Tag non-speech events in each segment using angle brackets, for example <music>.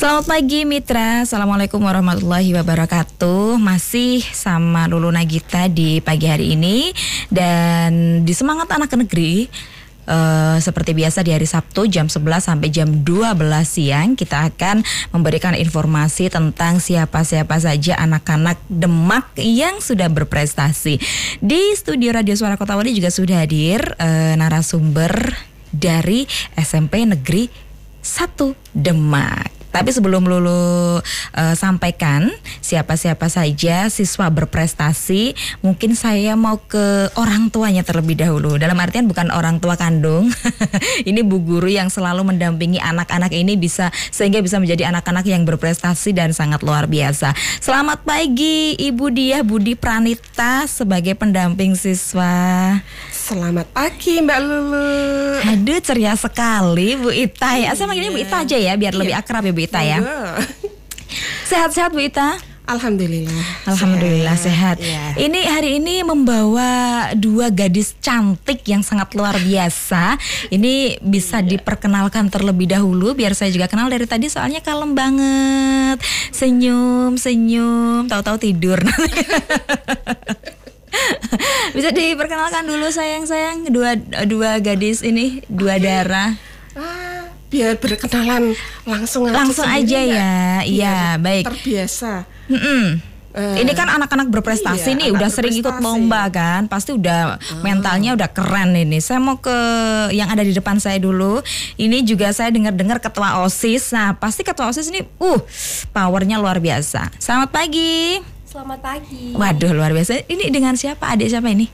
Selamat pagi Mitra, Assalamualaikum warahmatullahi wabarakatuh Masih sama Lulu Nagita di pagi hari ini Dan di Semangat Anak Negeri Uh, seperti biasa di hari Sabtu jam 11 sampai jam 12 siang kita akan memberikan informasi tentang siapa-siapa saja anak-anak Demak yang sudah berprestasi. Di studio Radio Suara Kota Wali juga sudah hadir uh, narasumber dari SMP Negeri 1 Demak. Tapi sebelum Lulu uh, sampaikan siapa-siapa saja siswa berprestasi, mungkin saya mau ke orang tuanya terlebih dahulu. Dalam artian bukan orang tua kandung. <laughs> ini bu guru yang selalu mendampingi anak-anak ini bisa sehingga bisa menjadi anak-anak yang berprestasi dan sangat luar biasa. Selamat pagi Ibu Dia Budi Pranita sebagai pendamping siswa. Selamat pagi Mbak Lulu. Aduh ceria sekali Bu Ita ya. Saya manggilnya Bu Ita aja ya biar iya. lebih akrab ya Bu Ita ya. Sehat-sehat Bu Ita? Alhamdulillah. Alhamdulillah sehat. sehat. Ya. Ini hari ini membawa dua gadis cantik yang sangat luar biasa. Ini bisa ya. diperkenalkan terlebih dahulu biar saya juga kenal dari tadi soalnya kalem banget. Senyum, senyum, tahu-tahu tidur. <laughs> <laughs> Bisa diperkenalkan dulu sayang-sayang dua dua gadis ini, dua okay. darah. Ah, biar berkenalan langsung langsung aja ya. Iya, baik. Terbiasa. Mm -mm. Uh, ini kan anak-anak berprestasi iya, nih, udah sering ikut lomba kan, pasti udah uh. mentalnya udah keren ini. Saya mau ke yang ada di depan saya dulu. Ini juga saya dengar-dengar ketua osis. Nah, pasti ketua osis ini, uh, powernya luar biasa. Selamat pagi. Selamat pagi. Waduh luar biasa. Ini dengan siapa? Adik siapa ini?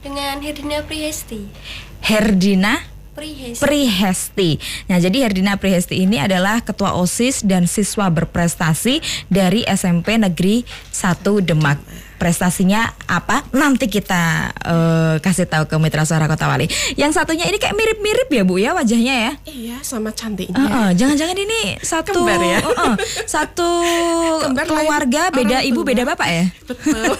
Dengan Herdina Prihesti. Herdina Prihesti. Prihesti. Nah, jadi Herdina Prihesti ini adalah ketua OSIS dan siswa berprestasi dari SMP Negeri 1 Demak prestasinya apa nanti kita uh, kasih tahu ke Mitra Suara Kota Wali. Yang satunya ini kayak mirip-mirip ya Bu ya wajahnya ya? Iya sama cantiknya. Uh, uh, jangan-jangan ini satu Kembar ya? uh, uh, satu <laughs> Kembar keluarga lain. beda ibu beda bapak ya? Betul.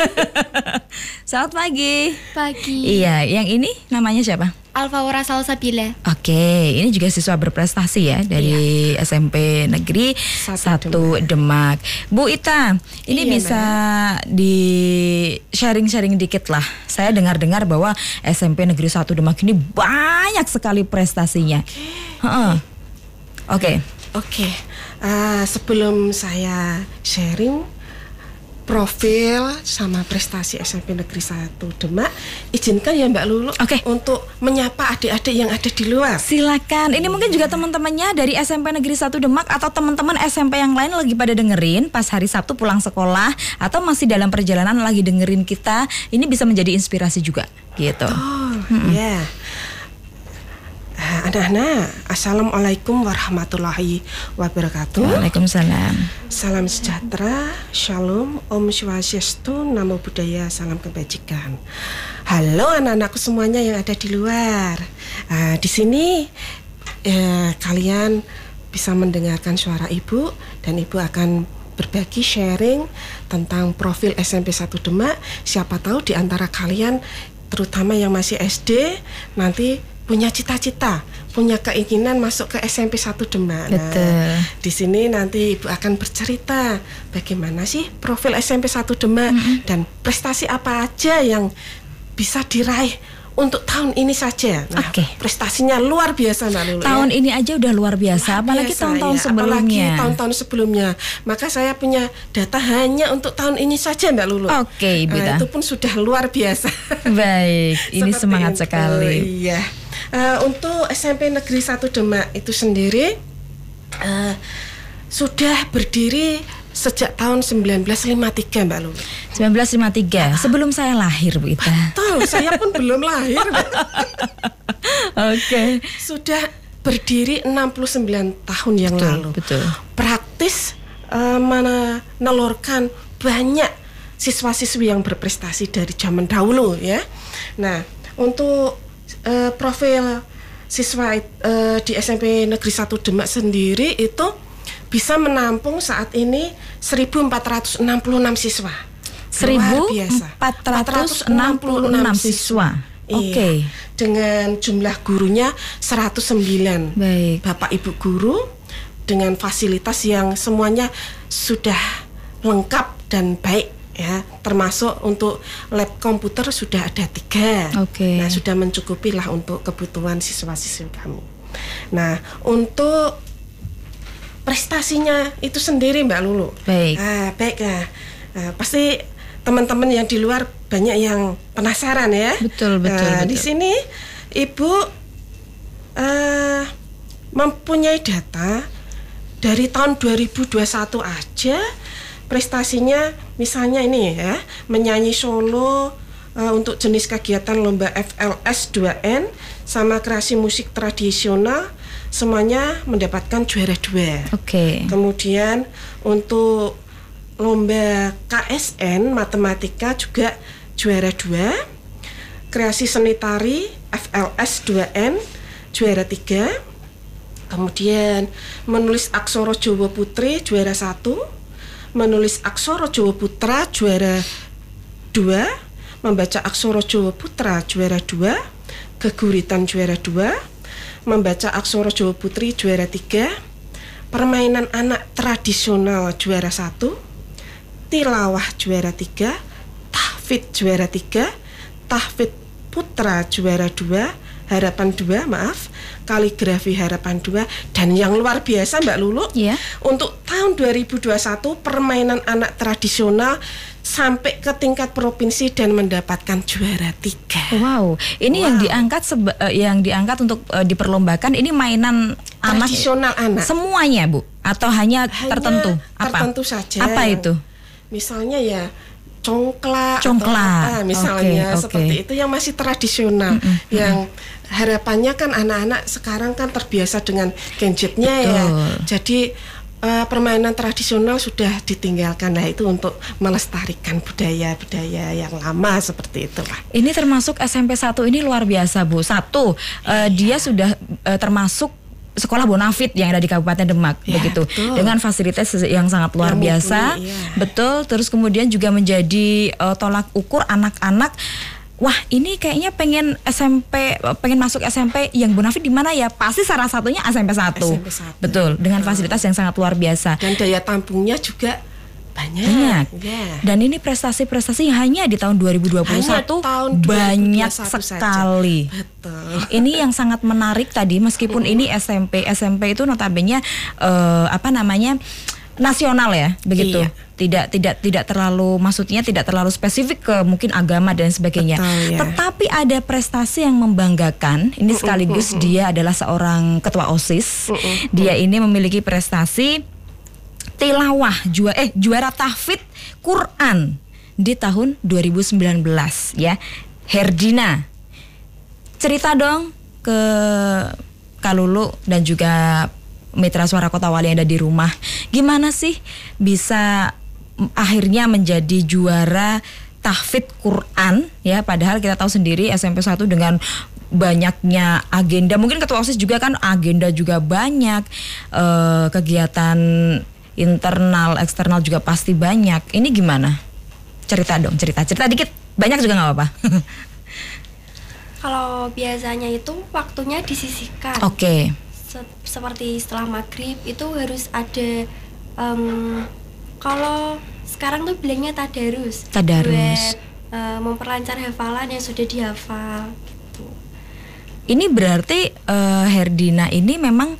<laughs> Selamat pagi. Pagi. Iya, yang ini namanya siapa? Alfaura Salsabila. Oke, ini juga siswa berprestasi ya dari iya. SMP Negeri Satu, Demak. Bu Ita, ini iya, bisa di sharing-sharing dikit lah. Saya dengar-dengar bahwa SMP Negeri Satu Demak ini banyak sekali prestasinya. Oke. Oke. Oke. Uh, sebelum saya sharing profil sama prestasi SMP Negeri 1 Demak. Izinkan ya Mbak Lulu okay. untuk menyapa adik-adik yang ada di luar. Silakan. Ini mungkin juga teman-temannya dari SMP Negeri 1 Demak atau teman-teman SMP yang lain lagi pada dengerin pas hari Sabtu pulang sekolah atau masih dalam perjalanan lagi dengerin kita. Ini bisa menjadi inspirasi juga gitu. Oh, hmm. ya. Yeah. Anak-anak, Assalamualaikum warahmatullahi wabarakatuh. Waalaikumsalam. Salam sejahtera, Shalom, Om Swastiastu, Namo Buddhaya, Salam Kebajikan. Halo anak-anakku semuanya yang ada di luar. Uh, di sini eh, kalian bisa mendengarkan suara ibu dan ibu akan berbagi sharing tentang profil SMP 1 Demak. Siapa tahu di antara kalian terutama yang masih SD nanti punya cita-cita, punya keinginan masuk ke SMP 1 Demak. Nah, di sini nanti Ibu akan bercerita bagaimana sih profil SMP 1 Demak mm -hmm. dan prestasi apa aja yang bisa diraih untuk tahun ini saja. Nah, okay. prestasinya luar biasa Mbak Lulu. Tahun ya. ini aja udah luar biasa, luar apalagi tahun-tahun ya, sebelumnya. Apalagi tahun-tahun sebelumnya. Maka saya punya data hanya untuk tahun ini saja Mbak Lulu. Oke, okay, Nah, itu pun sudah luar biasa. Baik, <laughs> ini semangat itu. sekali. Iya. Uh, untuk SMP Negeri 1 Demak itu sendiri uh, sudah berdiri sejak tahun 1953 Mbak Lulu. 1953, ah. sebelum saya lahir Bu Ita. Betul, saya pun <laughs> belum lahir. Oke. Okay. Sudah berdiri 69 tahun yang betul, lalu. Betul. Praktis uh, mana nelorkan banyak siswa-siswi yang berprestasi dari zaman dahulu ya. Nah, untuk uh, profil siswa uh, di SMP Negeri 1 Demak sendiri itu bisa menampung saat ini 1466 siswa. 1466 siswa. Iya. Oke. Okay. Dengan jumlah gurunya 109. Baik. Bapak Ibu guru dengan fasilitas yang semuanya sudah lengkap dan baik ya termasuk untuk lab komputer sudah ada tiga Oke. nah sudah mencukupi lah untuk kebutuhan siswa-siswi kami nah untuk prestasinya itu sendiri Mbak Lulu Baik. Ah, baik ya. Ah, pasti teman-teman yang di luar banyak yang penasaran ya. Betul, betul, Ah, betul. Di sini Ibu eh mempunyai data dari tahun 2021 aja prestasinya misalnya ini ya menyanyi solo eh, untuk jenis kegiatan lomba FLS 2N sama kreasi musik tradisional semuanya mendapatkan juara dua. Oke. Kemudian untuk lomba KSN matematika juga juara dua. Kreasi seni tari FLS 2N juara tiga. Kemudian menulis aksara Jawa Putri juara satu. Menulis aksara Jawa Putra juara dua. Membaca aksara Jawa Putra juara dua. Keguritan juara dua. Membaca aksara Jawa Putri juara tiga permainan anak tradisional juara satu, tilawah juara tiga, tahfid juara tiga, tahfid putra juara dua, harapan dua maaf, kaligrafi harapan dua, dan yang luar biasa Mbak Lulu, Iya. untuk tahun 2021 permainan anak tradisional sampai ke tingkat provinsi dan mendapatkan juara tiga. Wow, ini yang diangkat seba- eh, yang diangkat untuk eh, diperlombakan ini mainan anak Tradisional anak. semuanya bu atau hanya, Hanya tertentu? Apa? tertentu saja. Apa itu? Misalnya ya congklak, atau Congklak. apa, misalnya Oke, oke. seperti itu yang masih tradisional. Yang harapannya kan anak-anak sekarang kan terbiasa dengan gadgetnya ya. Betul. Jadi eh, permainan tradisional sudah ditinggalkan. Nah itu untuk melestarikan budaya-budaya yang lama seperti itu Pak. Ini termasuk SMP 1 ini luar biasa Bu. Satu, eh, dia sudah eh, termasuk sekolah bonafit yang ada di Kabupaten Demak Ya, begitu betul. dengan fasilitas yang sangat luar Yang biasa mumpuni, iya. betul terus kemudian juga menjadi eh, tolak ukur anak-anak wah ini kayaknya pengen SMP pengen masuk SMP yang bonafit di mana ya pasti salah satunya SMP 1 SMP satu. betul dengan fasilitas yang sangat luar biasa Dan daya tampungnya juga banyak. banyak. Ya. Dan ini prestasi-prestasi hanya di tahun 2021 Hanya tahun banyak 2021 saja. sekali. Betul. Ini yang sangat menarik tadi meskipun ini SMP, SMP itu notabene eh, apa namanya? Nasional ya, begitu. Iya. Tidak tidak tidak terlalu maksudnya tidak terlalu spesifik ke mungkin agama dan sebagainya. Betul, ya. Tetapi ada prestasi yang membanggakan. Ini sekaligus dia adalah seorang ketua OSIS. Dia ini memiliki prestasi tilawah juara eh juara tahfidz Quran di tahun 2019 ya. Herdina. Cerita dong ke Kalulu dan juga mitra suara Kota Wali yang ada di rumah. Gimana sih bisa mm, akhirnya menjadi juara tahfidz Quran ya? Padahal kita tahu sendiri SMP 1 dengan banyaknya agenda. Mungkin ketua OSIS juga kan agenda juga banyak eh, kegiatan internal eksternal juga pasti banyak. Ini gimana? Cerita dong cerita. Cerita dikit. Banyak juga nggak apa-apa. <laughs> Kalau biasanya itu waktunya disisihkan. oke. Se- seperti setelah maghrib itu harus ada em, kalau sekarang tuh bilangnya tadarus. Tadarus. Buat eh, memperlancar hafalan yang sudah dihafal gitu. ini berarti eh, Herdina ini memang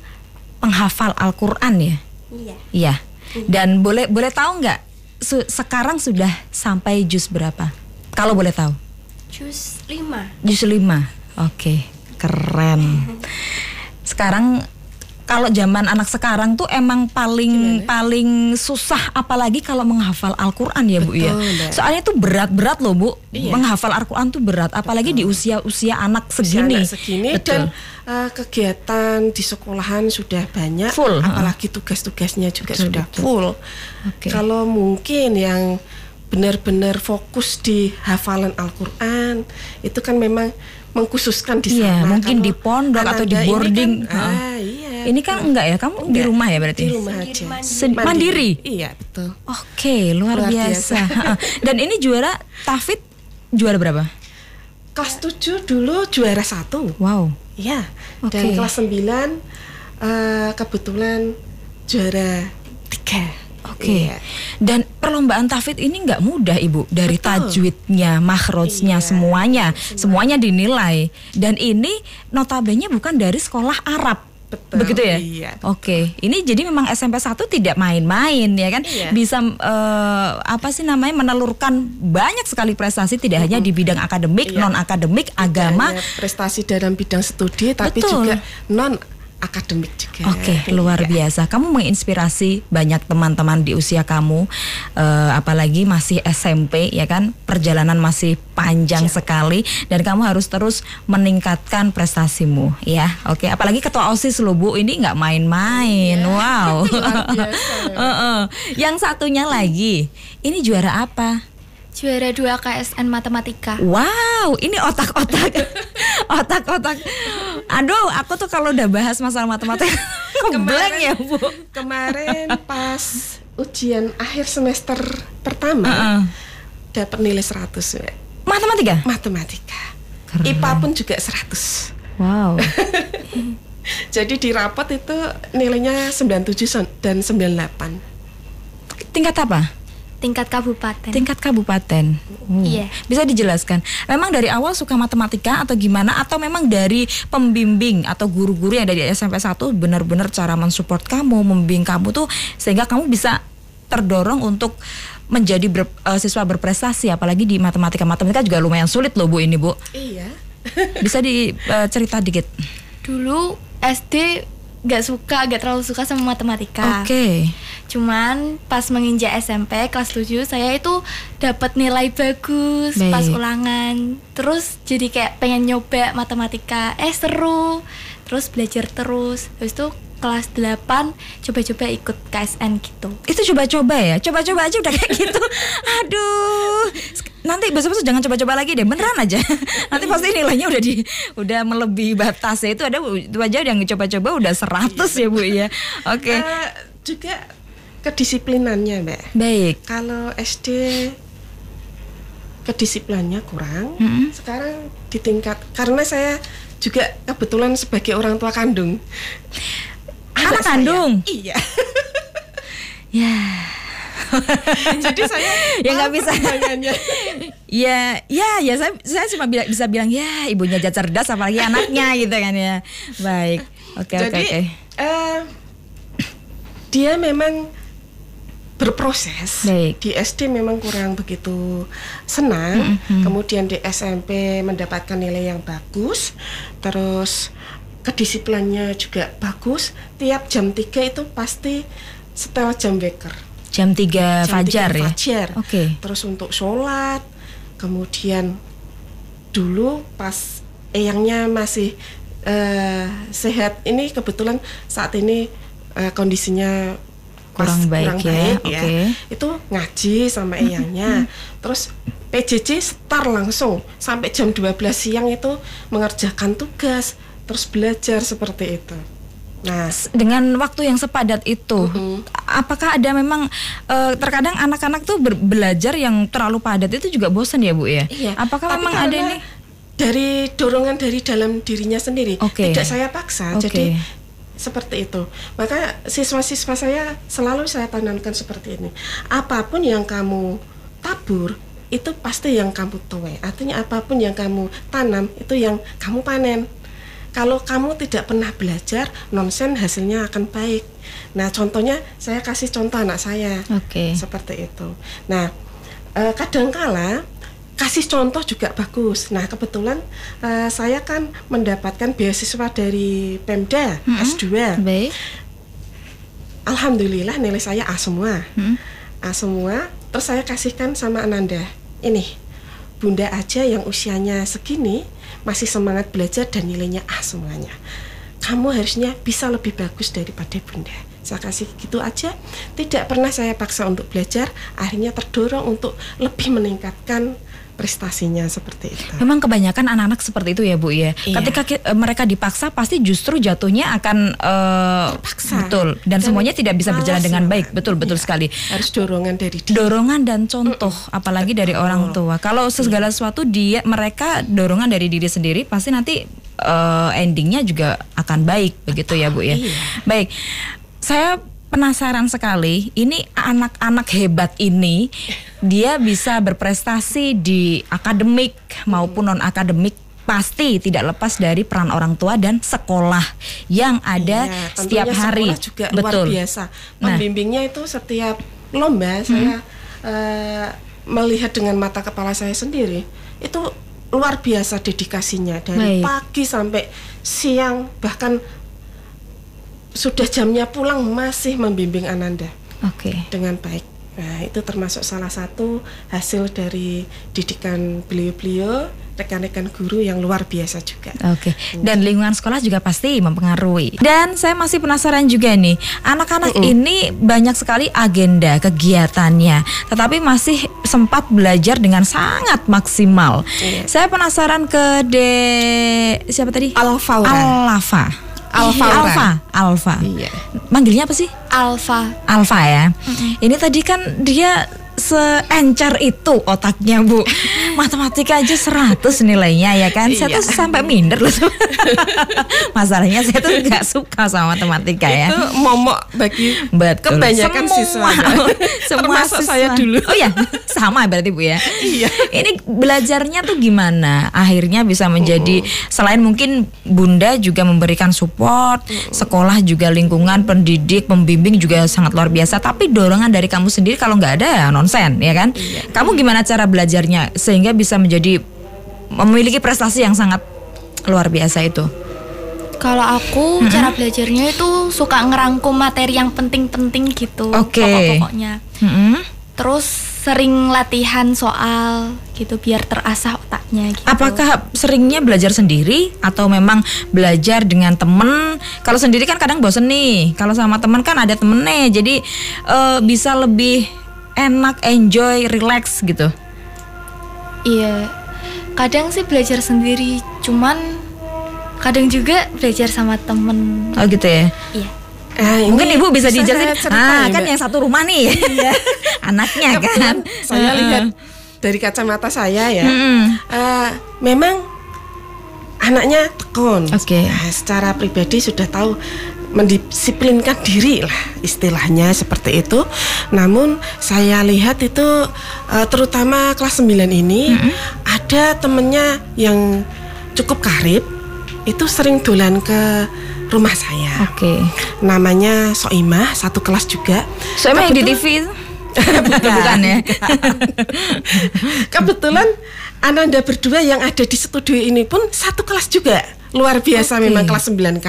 penghafal Al-Qur'an ya Iya. Iya. Dan boleh boleh tahu nggak su- sekarang sudah sampai jus berapa? Kalau boleh tahu. Jus 5. Jus 5. Oke, keren. <laughs> Sekarang kalau zaman anak sekarang tuh emang paling paling susah apalagi kalau menghafal Al-Qur'an ya, Bu ya. Betul, Mbak. Soalnya tuh berat-berat loh, Bu. Iya. Menghafal Al-Qur'an tuh berat apalagi di usia-usia anak Usia segini. anak segini Betul. dan uh, kegiatan di sekolahan sudah banyak, Full, apalagi tugas-tugasnya juga Betul, sudah betul. full. Oke. Kalau mungkin yang benar-benar fokus di hafalan Al-Qur'an itu kan memang mengkhususkan di Iya, sana. mungkin Kalau di pondok atau di Ananda ini boarding. kan, Heeh. ah, iya. Ini kan enggak ya, kamu di Enggak, rumah ya berarti? Di rumah aja. mandiri. Mandiri? Iya, betul. Oke, luar, Luar biasa. biasa. <laughs> Dan ini juara Tafid juara berapa? Kelas 7 dulu juara satu. Wow. Iya. Oke. Dan kelas 9 eh, kebetulan juara tiga. Oke. Iya. Dan perlombaan tahfidz ini nggak mudah ibu dari Betul. tajwidnya, makhrajnya, Iya, semuanya, semuanya dinilai. Dan ini notabene bukan dari sekolah Arab. Betul, Begitu ya? iya, betul. Oke, ini jadi memang SMP 1 tidak main-main ya kan? Iya. Bisa eh, apa sih namanya menelurkan banyak sekali prestasi tidak hanya di bidang akademik, Iya. non akademik, Tidak agama. prestasi dalam bidang studi, tapi Betul. juga non akademik juga. Oke, luar Iya. biasa. Kamu menginspirasi banyak teman-teman di usia kamu, eh, apalagi masih SMP, ya kan? Perjalanan masih panjang sekali, dan kamu harus terus meningkatkan prestasimu, ya. Oke, apalagi ketua osis lo bu, ini nggak main-main. Wow. <laughs> Luar biasa. <laughs> Heeh. Yang satunya lagi, ini juara apa? Juara 2 KSN Matematika. Wow, ini otak-otak, <laughs> otak-otak. Aduh, aku tuh kalau udah bahas masalah matematika, <laughs> blank ya bu. Kemarin <laughs> pas ujian akhir semester pertama Heeh. dapat nilai 100 ya. Matematika? matematika. Keren. IPA pun juga 100. Wow. Jadi di rapot itu nilainya 97 son- dan 98. Tingkat apa? Tingkat kabupaten. Tingkat kabupaten. Hmm. Iya. Bisa dijelaskan. Memang dari awal suka matematika atau gimana? Atau memang dari pembimbing atau guru-guru yang dari SMP 1 benar-benar cara mensupport kamu, membimbing kamu tuh sehingga kamu bisa terdorong untuk menjadi ber- eh, siswa berprestasi apalagi di matematika matematika juga lumayan sulit loh bu ini bu Iya. bisa dicerita dikit Dulu SD gak suka, gak terlalu suka sama matematika. oke Cuman pas menginjak SMP kelas 7 saya itu dapat nilai bagus Baik. pas ulangan. Terus jadi kayak pengen nyoba matematika. Eh seru. Terus belajar terus. Habis itu kelas 8 coba-coba ikut KSN gitu. itu coba-coba ya coba-coba aja udah kayak gitu <laughs> aduh nanti besok-besok jangan coba-coba lagi deh beneran aja <laughs> nanti pasti nilainya udah di udah melebihi batasnya itu ada itu aja yang coba-coba udah 100 ya bu ya oke Eh, juga kedisiplinannya, Mbak. baik Kalau SD kedisiplinannya kurang. Mm-mm. Sekarang di tingkat karena saya juga kebetulan sebagai orang tua kandung. Anak kandung? Iya. ya <laughs> <laughs> Jadi saya Ya, nggak bisa. <laughs> ya ya ya saya saya cuma bila- bisa bilang ya ibunya aja cerdas apalagi anaknya <laughs> gitu kan ya. Baik. Oke oke Jadi oke. eh, dia memang berproses. Baik. di SD memang kurang begitu senang. Kemudian di SMP mendapatkan nilai yang bagus. Terus kedisiplinannya juga bagus. Tiap jam 3 itu pasti setelah jam weker jam 3 jam fajar 3 ya? fajar. oke. Terus untuk sholat kemudian dulu pas eyangnya masih eh, sehat ini kebetulan saat ini eh, kondisinya pas Kurang baik ya, oke. itu ngaji sama eyangnya. Terus PJJ start langsung. Sampai jam 12 siang itu mengerjakan tugas terus belajar seperti itu nah dengan waktu yang sepadat itu, Mhm. apakah ada memang eh, terkadang anak-anak tuh ber- belajar yang terlalu padat itu juga bosan ya bu ya? Iya. Apakah Tapi memang ada ini? dari dorongan dari dalam dirinya sendiri? Oke. Tidak saya paksa. Oke. Jadi seperti itu. Maka siswa-siswa saya selalu saya tanamkan seperti ini. Apa pun yang kamu tabur itu pasti yang kamu tuai. Artinya apa pun yang kamu tanam itu yang kamu panen. Kalau kamu tidak pernah belajar, nonsen hasilnya akan baik. Nah, contohnya saya kasih contoh anak saya Oke. seperti itu. Nah, eh, kadangkala kasih contoh juga bagus. Nah, kebetulan eh, saya kan mendapatkan beasiswa dari Pemda Mm-mm. S2. Baik. Alhamdulillah nilai saya A semua. Hmm. A semua. Terus saya kasihkan sama Ananda. Ini, Bunda aja yang usianya segini masih semangat belajar dan nilainya A semuanya. Kamu harusnya bisa lebih bagus daripada Bunda. Saya kasih gitu aja. Tidak pernah saya paksa untuk belajar. Akhirnya terdorong untuk lebih meningkatkan prestasinya seperti itu. Memang kebanyakan anak-anak seperti itu ya bu ya. Iya. Ketika eh, mereka dipaksa, pasti justru jatuhnya akan eh, Terpaksa. betul dan, Dan semuanya tidak bisa berjalan dengan baik. Betul betul Iya. sekali. Harus dorongan dari diri. dorongan dan contoh apalagi dari orang tua kalau segala sesuatu dia mereka dorongan dari diri sendiri pasti nanti eh, endingnya juga akan baik begitu ya bu ya Iya. baik saya penasaran sekali. Ini anak-anak hebat ini dia bisa berprestasi di akademik maupun non akademik pasti tidak lepas dari peran orang tua dan sekolah yang ada Iya, setiap hari. juga Betul. luar biasa. Nah. Pembimbingnya itu setiap lomba saya eh, melihat dengan mata kepala saya sendiri itu luar biasa dedikasinya dari Baik. pagi sampai siang bahkan sudah jamnya pulang masih membimbing Ananda Oke. dengan baik. Nah, itu termasuk salah satu hasil dari didikan beliau-beliau, rekan-rekan guru yang luar biasa juga. Oke, dan lingkungan sekolah juga pasti mempengaruhi. Dan saya masih penasaran juga nih, anak-anak ini banyak sekali agenda kegiatannya, tetapi masih sempat belajar dengan sangat maksimal. Iya. Saya penasaran ke De siapa tadi? Alfaura. Alfa. Alfa. Alfa. Iya. Manggilnya apa sih? Alfa. Alfa ya. Ini tadi kan dia seencer itu otaknya bu <laughs> matematika aja 100 nilainya ya kan saya Iya. tuh sampai minder loh <laughs> masalahnya saya tuh nggak suka sama matematika ya Itu momok bagi Betul. kebanyakan Semua- siswa. <laughs> siswa. Termasuk saya dulu. Oh ya, sama berarti Bu ya. Iya. Ini belajarnya tuh gimana? Akhirnya bisa menjadi selain mungkin Bunda juga memberikan support, sekolah juga lingkungan pendidik, pembimbing juga sangat luar biasa, tapi dorongan dari kamu sendiri kalau nggak ada ya nonsen, ya kan? Kamu gimana cara belajarnya sehingga bisa menjadi memiliki prestasi yang sangat luar biasa itu? Kalau aku cara belajarnya itu suka ngerangkum materi yang penting-penting gitu. Oke. Pokok-pokoknya. Mm-mm. Terus sering latihan soal gitu biar terasah otaknya gitu. Apakah seringnya belajar sendiri atau memang belajar dengan temen? Kalau sendiri kan kadang bosen nih. Kalau sama temen kan ada temennya, jadi eh, bisa lebih enak, enjoy, relax gitu. Iya. Kadang sih belajar sendiri, cuman kadang juga belajar sama temen. Oh gitu ya. Iya. Ini Mungkin ibu bisa saya dijelasin. cerita Ah ya, kan Mbak. yang satu rumah nih, <laughs> anaknya kan. Saya Heeh. lihat dari kacamata saya ya. Mm-mm. eh, memang anaknya tekun. Oke. Nah, secara pribadi sudah tahu mendisiplinkan diri lah istilahnya seperti itu. Namun saya lihat itu eh, terutama kelas 9 ini ada temennya yang cukup karib itu sering dolan ke rumah saya. Oke. Namanya Soimah, satu kelas juga. So emang yang di Kebetulan- TV itu? bukan, <laughs> bukan ya. <laughs> Kebetulan Ananda berdua yang ada di studio ini pun satu kelas juga. Luar biasa Oke. memang kelas 9K.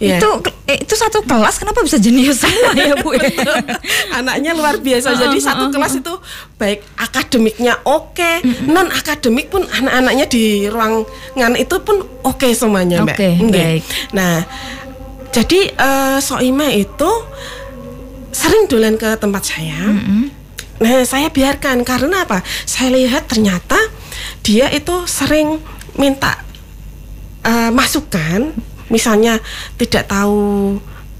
Ya. Itu eh, itu satu kelas kenapa bisa jenius <laughs> sama ya Bu? ya? <laughs> Anaknya luar biasa. Jadi satu kelas itu baik akademiknya oke, non akademik pun anak-anaknya di ruangan itu pun oke semuanya, Mbak. Oke, Nggih. baik. Nah, jadi eh, Soima itu sering dolan ke tempat saya. Nah, saya biarkan karena apa? Saya lihat ternyata dia itu sering minta eh, masukan, misalnya tidak tahu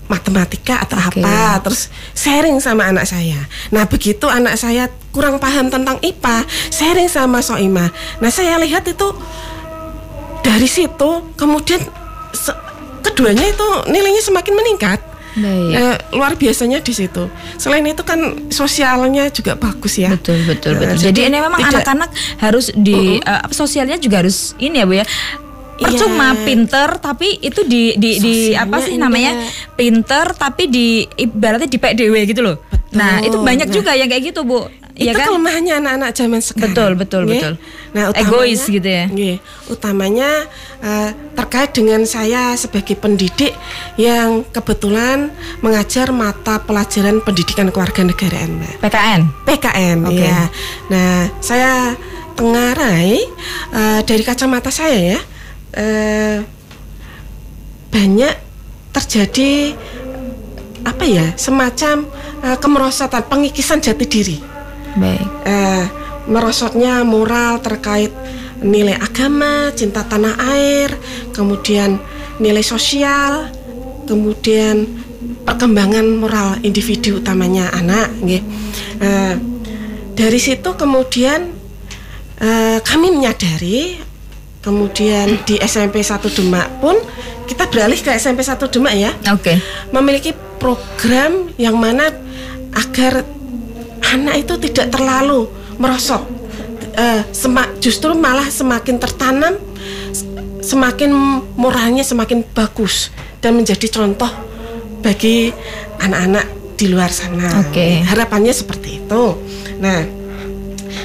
matematika atau Oke. apa, terus sharing sama anak saya. Nah, begitu anak saya kurang paham tentang IPA, sharing sama Soima. Nah, saya lihat itu dari situ kemudian keduanya itu nilainya semakin meningkat. Baik. Eh, luar biasanya di situ. Selain itu kan sosialnya juga bagus ya. Betul betul Nah, betul. Jadi, ini memang anak-anak harus di eh, sosialnya juga harus ini ya Bu ya. Percuma Iya. pinter tapi itu di di di Sosialnya apa sih enggak. namanya pinter tapi di ibaratnya di PDW gitu loh. Nah itu banyak Nah. juga yang kayak gitu Bu. Iya itu kan? kelemahannya anak-anak zaman sekarang. Betul, betul, Nggih. betul. Nah, Egois gitu ya. nggih. utamanya eh, terkait dengan saya sebagai pendidik yang kebetulan mengajar mata pelajaran pendidikan kewarganegaraan, Mbak. PKN. PKN Oke. ya. Nah, saya tengarai eh, dari kacamata saya ya eh, banyak terjadi apa ya semacam eh, kemerosotan pengikisan jati diri Baik. eh, merosotnya moral terkait nilai agama, cinta tanah air, kemudian nilai sosial, kemudian perkembangan moral individu utamanya anak. Eh, dari situ kemudian eh, kami menyadari, kemudian di SMP 1 Demak pun kita beralih ke SMP 1 Demak ya Oke. memiliki program yang mana agar anak itu tidak terlalu merosot. Eh, sema- justru malah semakin tertanam semakin moralnya semakin bagus dan menjadi contoh bagi anak-anak di luar sana. Oke. harapannya seperti itu. Nah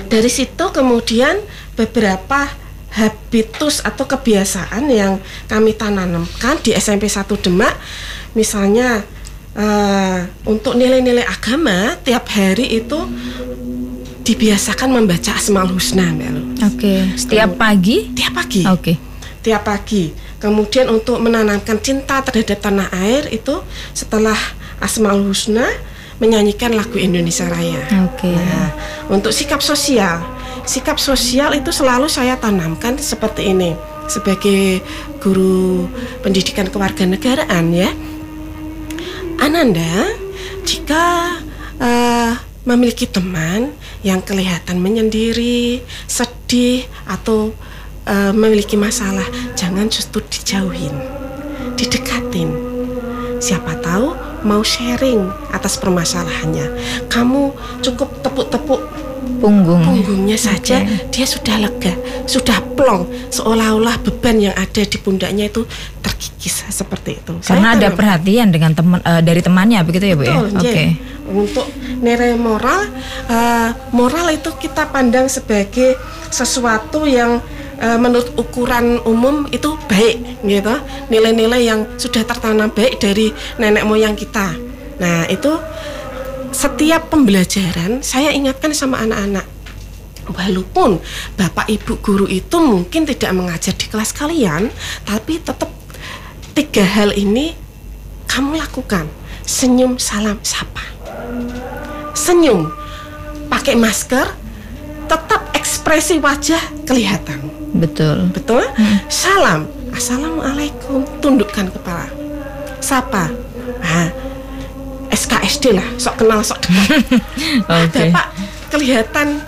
dari situ kemudian beberapa habitus atau kebiasaan yang kami tanamkan di SMP 1 Demak misalnya eh, untuk nilai-nilai agama tiap hari itu dibiasakan membaca Asmaul Husna Mbak Lu. Oke. Setiap pagi? tiap pagi Oke. tiap pagi. Kemudian untuk menanamkan cinta terhadap tanah air itu setelah Asmaul Husna menyanyikan lagu Indonesia Raya. Oke. Nah, untuk sikap sosial, sikap sosial itu selalu saya tanamkan seperti ini sebagai guru pendidikan kewarganegaraan ya. Ananda, jika eh, memiliki teman yang kelihatan menyendiri, sedih atau eh, memiliki masalah, jangan justru dijauhin, didekatin. Siapa tahu mau sharing atas permasalahannya. Kamu cukup tepuk-tepuk Punggung. punggungnya saja Oke. dia sudah lega, sudah plong, seolah-olah beban yang ada di pundaknya itu terkikis seperti itu. Karena Saya ada perhatian dengan teman eh, dari temannya begitu ya, Bu ya? Betul, Oke. Jen. Untuk nilai moral, eh, moral itu kita pandang sebagai sesuatu yang eh, menurut ukuran umum itu baik, gitu. Nilai-nilai yang sudah tertanam baik dari nenek moyang kita. Nah itu setiap pembelajaran saya ingatkan sama anak-anak. Walaupun bapak ibu guru itu mungkin tidak mengajar di kelas kalian, tapi tetap tiga hal ini kamu lakukan. Senyum, salam, sapa. Senyum, pakai masker, tetap ekspresi wajah kelihatan. Betul. Betul? Salam, assalamualaikum, tundukkan kepala. Sapa, nah, SKSD lah, sok kenal sok dekat. <laughs> Ah, Oke. Bapak kelihatan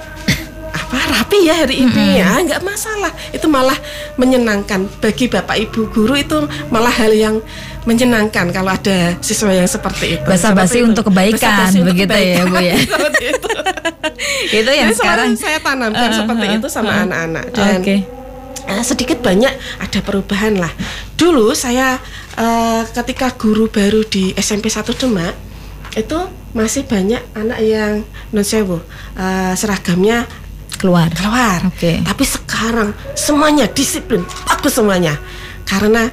apa rapi ya hari ini ya nggak masalah itu malah menyenangkan bagi bapak ibu guru itu malah hal yang menyenangkan kalau ada siswa yang seperti itu Basa-basi untuk kebaikan, Basa-basi untuk begitu ya, Bu, ya? <laughs> Seperti itu. <laughs> Itu yang Jadi sekarang saya tanamkan Uh, seperti uh, itu sama uh. anak-anak dan Oke. eh, sedikit banyak ada perubahan lah. Dulu saya eh, ketika guru baru di SMP 1 Demak itu masih banyak anak yang non sewu eh, seragamnya keluar. keluar. Oke. Tapi sekarang semuanya disiplin, bagus semuanya. Karena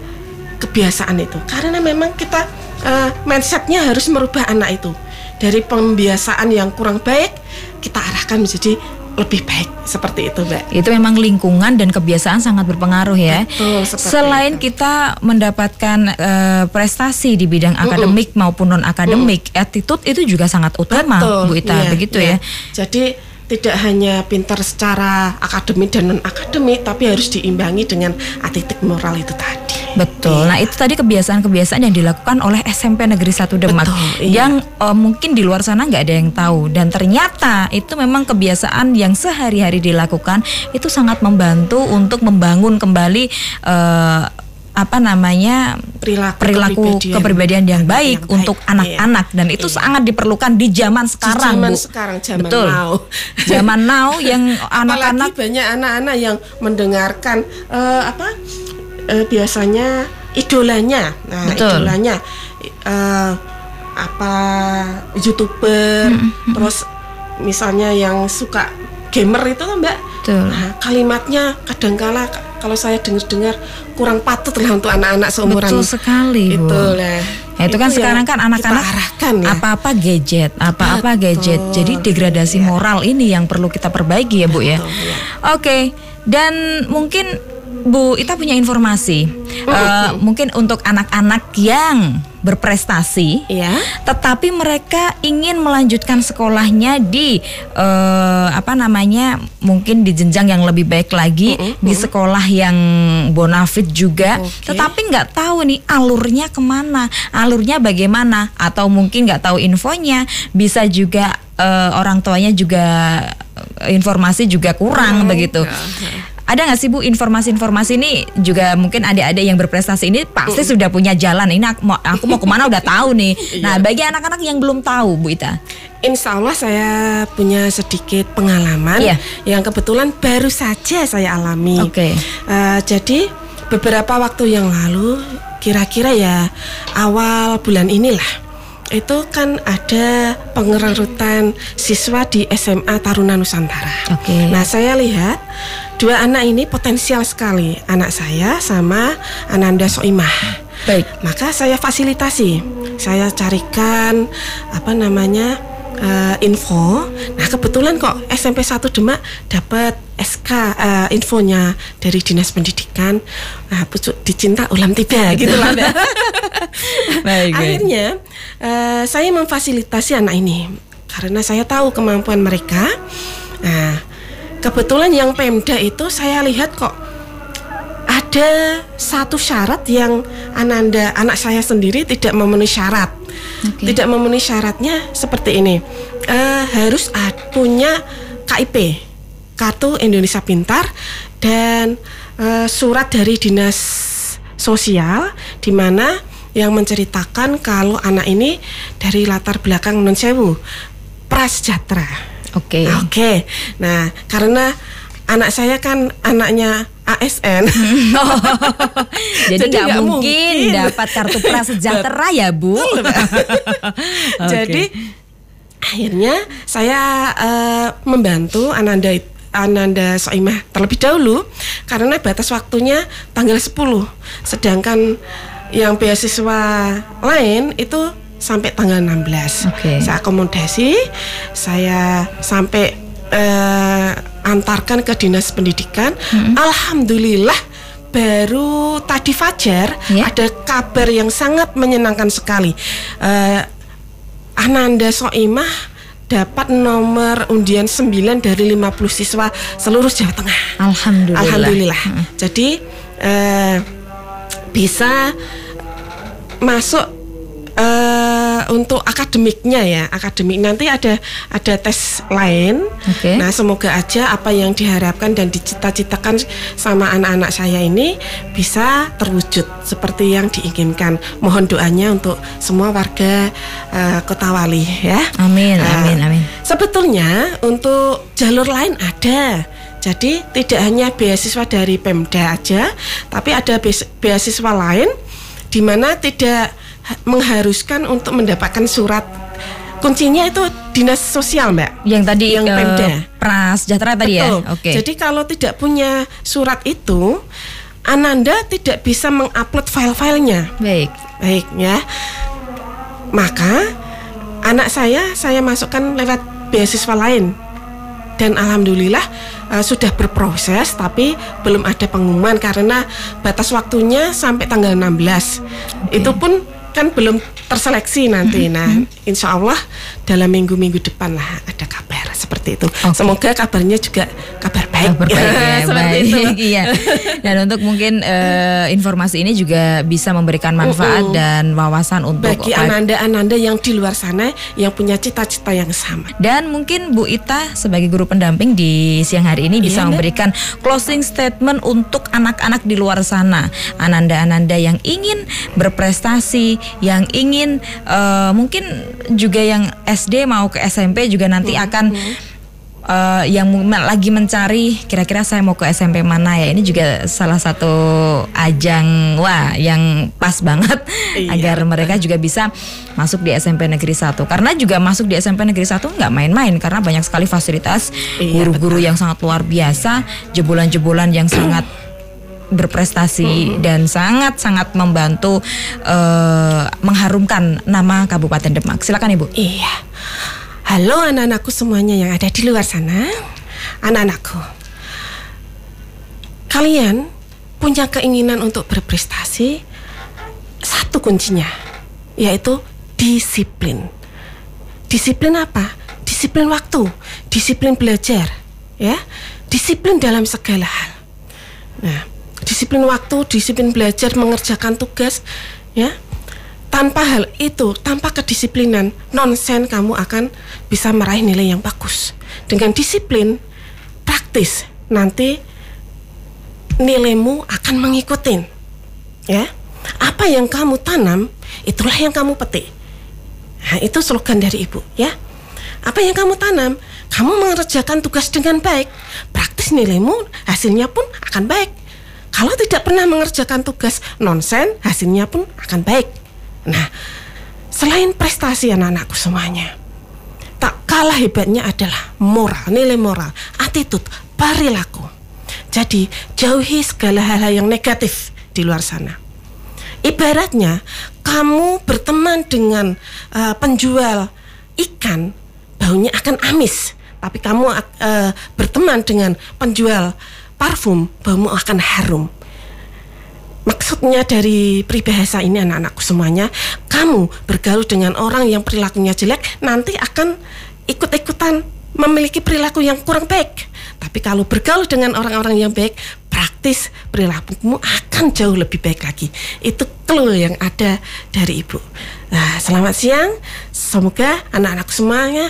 kebiasaan itu. Karena memang kita eh, mindsetnya harus merubah anak itu dari pembiasaan yang kurang baik kita arahkan menjadi lebih baik seperti itu, Mbak. Itu memang lingkungan dan kebiasaan sangat berpengaruh ya. Betul, seperti Selain itu. kita mendapatkan eh, prestasi di bidang akademik maupun non akademik, attitude itu juga sangat utama, Betul, Bu Ita, iya, begitu iya. ya. Jadi tidak hanya pintar secara akademik dan non akademik, tapi harus diimbangi dengan attitude moral itu tadi. Betul. Nah, itu tadi kebiasaan-kebiasaan yang dilakukan oleh SMP Negeri 1 Demak Betul, iya. yang eh, mungkin di luar sana nggak ada yang tahu dan ternyata itu memang kebiasaan yang sehari-hari dilakukan itu sangat membantu untuk membangun kembali eh, apa namanya Perilaku perilaku kepribadian. kepribadian yang baik yang baik, untuk anak-anak dan itu Iya. sangat diperlukan di zaman sekarang, zaman Bu. sekarang, zaman Betul. now. Zaman now <laughs> yang anak-anak banyak anak-anak yang mendengarkan eh, apa eh, biasanya idolanya, nah Betul. idolanya eh, apa youtuber, Hmm, terus misalnya yang suka gamer itu kan mbak, Betul. nah, kalimatnya kadangkala kalau saya dengar-dengar kurang patut lah untuk anak-anak seumuran Betul sekali, Bu. itu lah. Nah, itu kan yang sekarang kan kita anak-anak ya. apa-apa gadget, apa-apa gadget. Jadi degradasi iya. moral ini yang perlu kita perbaiki ya, Bu ya. Iya. Oke. Dan mungkin Bu Ita punya informasi. Eh, mungkin untuk anak-anak yang berprestasi Ya. tetapi mereka ingin melanjutkan sekolahnya di eh, apa namanya mungkin di jenjang yang lebih baik lagi di sekolah yang bonafit juga. Oke. tetapi nggak tahu nih alurnya ke mana alurnya bagaimana atau mungkin nggak tahu infonya. Bisa juga eh, orang tuanya juga eh, informasi juga kurang begitu ada nggak sih Bu informasi-informasi ini juga mungkin adik-adik yang berprestasi ini pasti sudah punya jalan. Ini aku mau, aku mau ke mana udah tahu nih. <laughs> Nah bagi anak-anak yang belum tahu Bu Ita. Insya Allah saya punya sedikit pengalaman Iya. yang kebetulan baru saja saya alami. Oke. Eh, jadi beberapa waktu yang lalu, kira-kira ya awal bulan inilah, itu kan ada pengerutan siswa di SMA Taruna Nusantara. Oke. Nah saya lihat dua anak ini potensial sekali, anak saya sama Ananda Soimah. Baik. Maka saya fasilitasi, saya carikan apa namanya eh, info. Nah kebetulan kok SMP 1 Demak dapat SK eh, infonya dari dinas pendidikan. Nah pucuk dicinta ulam tiba <laughs> gitu lah. <laughs> Baik. Akhirnya eh, saya memfasilitasi anak ini karena saya tahu kemampuan mereka. Nah kebetulan yang Pemda itu saya lihat kok ada satu syarat yang Ananda anak saya sendiri tidak memenuhi syarat. Oke. Tidak memenuhi syaratnya seperti ini. Eh, harus punya KIP, Kartu Indonesia Pintar dan eh, surat dari dinas sosial di mana yang menceritakan kalau anak ini dari latar belakang non sewu prasejahtera. Oke. Oke. Nah, karena anak saya kan anaknya ASN. <laughs> <laughs> Jadi Jadi nggak mungkin, mungkin. dapat kartu prasejahtera ya Bu. <laughs> Oke. Jadi akhirnya saya eh, membantu Ananda Ananda Soimah terlebih dahulu karena batas waktunya tanggal 10. Sedangkan yang beasiswa lain itu sampai tanggal 16. Oke. Saya akomodasi, saya sampai eh, antarkan ke dinas pendidikan. Alhamdulillah baru tadi fajar Ya. ada kabar yang sangat menyenangkan sekali. Eh, Ananda Soimah dapat nomor undian 9 dari 50 siswa seluruh Jawa Tengah. Alhamdulillah. Alhamdulillah. Jadi eh, bisa masuk untuk akademiknya ya, akademik nanti ada ada tes lain. Oke. Nah, semoga aja apa yang diharapkan dan dicita-citakan sama anak-anak saya ini bisa terwujud seperti yang diinginkan. Mohon doanya untuk semua warga eh, Kota Wali ya. Amin, Nah, amin, amin. Sebetulnya untuk jalur lain ada. Jadi tidak hanya beasiswa dari Pemda aja, tapi ada beas- beasiswa lain di mana tidak mengharuskan untuk mendapatkan surat. Kuncinya itu dinas sosial, Mbak. Yang tadi Yang eh, Pemda. prasejahtera tadi Betul. ya. Oke. Jadi kalau tidak punya surat itu, Ananda tidak bisa mengupload file-filenya. Baik. Baik ya. Maka anak saya saya masukkan lewat beasiswa lain. Dan alhamdulillah eh, sudah berproses tapi belum ada pengumuman karena batas waktunya sampai tanggal 16. Itu pun kan belum terseleksi nanti. Mm-hmm. Nah, insya Allah dalam minggu-minggu depan lah ada kabar seperti itu. Oke. Semoga kabarnya juga kabar baik. Kabar baik <laughs> ya, Seperti baik. itu. <laughs> Iya. Dan untuk mungkin eh, informasi ini juga bisa memberikan manfaat dan wawasan untuk Bagi ananda-ananda yang di luar sana yang punya cita-cita yang sama. Dan mungkin Bu Ita sebagai guru pendamping di siang hari ini bisa Iya, memberikan closing statement untuk anak-anak di luar sana, ananda-ananda yang ingin berprestasi, yang ingin eh, mungkin juga yang SD mau ke SMP juga nanti akan eh, yang mu- lagi mencari kira-kira saya mau ke SMP mana. Ya ini juga salah satu ajang wah yang pas banget. <laughs> Iya, agar mereka juga bisa masuk di SMP Negeri 1 karena juga masuk di SMP Negeri 1 nggak main-main karena banyak sekali fasilitas Iya, guru-guru yang sangat luar biasa jebolan-jebolan yang sangat berprestasi dan sangat-sangat membantu eh, mengharumkan nama Kabupaten Demak. Silakan Ibu. Iya. Halo anak-anakku semuanya yang ada di luar sana. Anak-anakku. Kalian punya keinginan untuk berprestasi satu kuncinya yaitu disiplin. Disiplin apa? Disiplin waktu, disiplin belajar, ya. Disiplin dalam segala hal. Nah, disiplin waktu, disiplin belajar, mengerjakan tugas, ya. Tanpa hal itu, tanpa kedisiplinan, nonsen kamu akan bisa meraih nilai yang bagus. Dengan disiplin, praktis, nanti nilaimu akan mengikutin. Ya. Apa yang kamu tanam, itulah yang kamu petik. Nah, itu slogan dari Ibu, ya. Apa yang kamu tanam, kamu mengerjakan tugas dengan baik, praktis nilaimu hasilnya pun akan baik. Kalau tidak pernah mengerjakan tugas nonsen, hasilnya pun akan baik. Nah, selain prestasi anak-anakku semuanya, tak kalah hebatnya adalah moral, nilai moral, attitude, perilaku. Jadi, jauhi segala hal-hal yang negatif di luar sana. Ibaratnya kamu berteman dengan uh, penjual ikan, baunya akan amis. Tapi kamu uh, berteman dengan penjual parfum, baumu akan harum. Maksudnya dari peribahasa ini anak-anakku semuanya, kamu bergaul dengan orang yang perilakunya jelek nanti akan ikut-ikutan memiliki perilaku yang kurang baik. Tapi kalau bergaul dengan orang-orang yang baik, praktis perilakumu akan jauh lebih baik lagi. Itu clue yang ada dari ibu. Nah, selamat siang. Semoga anak-anak semuanya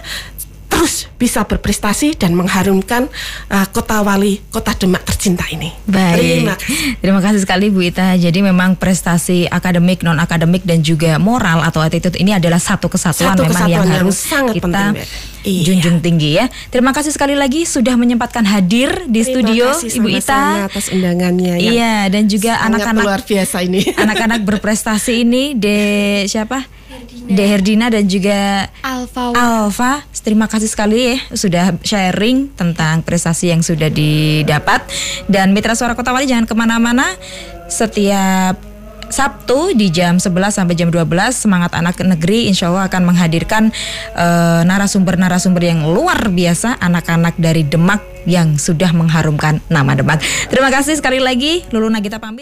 terus bisa berprestasi dan mengharumkan uh, kota wali kota Demak tercinta ini. Baik. Terima kasih. Terima kasih sekali Bu Ita. Jadi memang prestasi akademik, non akademik dan juga moral atau attitude ini adalah satu kesatuan satu memang yang, yang harus sangat kita penting, iya. junjung tinggi ya. Terima kasih sekali lagi sudah menyempatkan hadir di Terima studio kasih Ibu Ita atas undangannya. Iya dan juga anak-anak luar biasa ini. <laughs> Anak-anak berprestasi ini de siapa? De Herdina dan juga Alfa. Alfa, terima kasih sekali ya sudah sharing tentang prestasi yang sudah didapat. Dan Mitra Suara Kota Wali jangan ke mana-mana. Setiap Sabtu di jam 11 sampai jam 12 Semangat Anak Negeri insya Allah akan menghadirkan narasumber narasumber-narasumber yang luar biasa anak-anak dari Demak yang sudah mengharumkan nama Demak. Terima kasih sekali lagi Lulu Nagita pamit.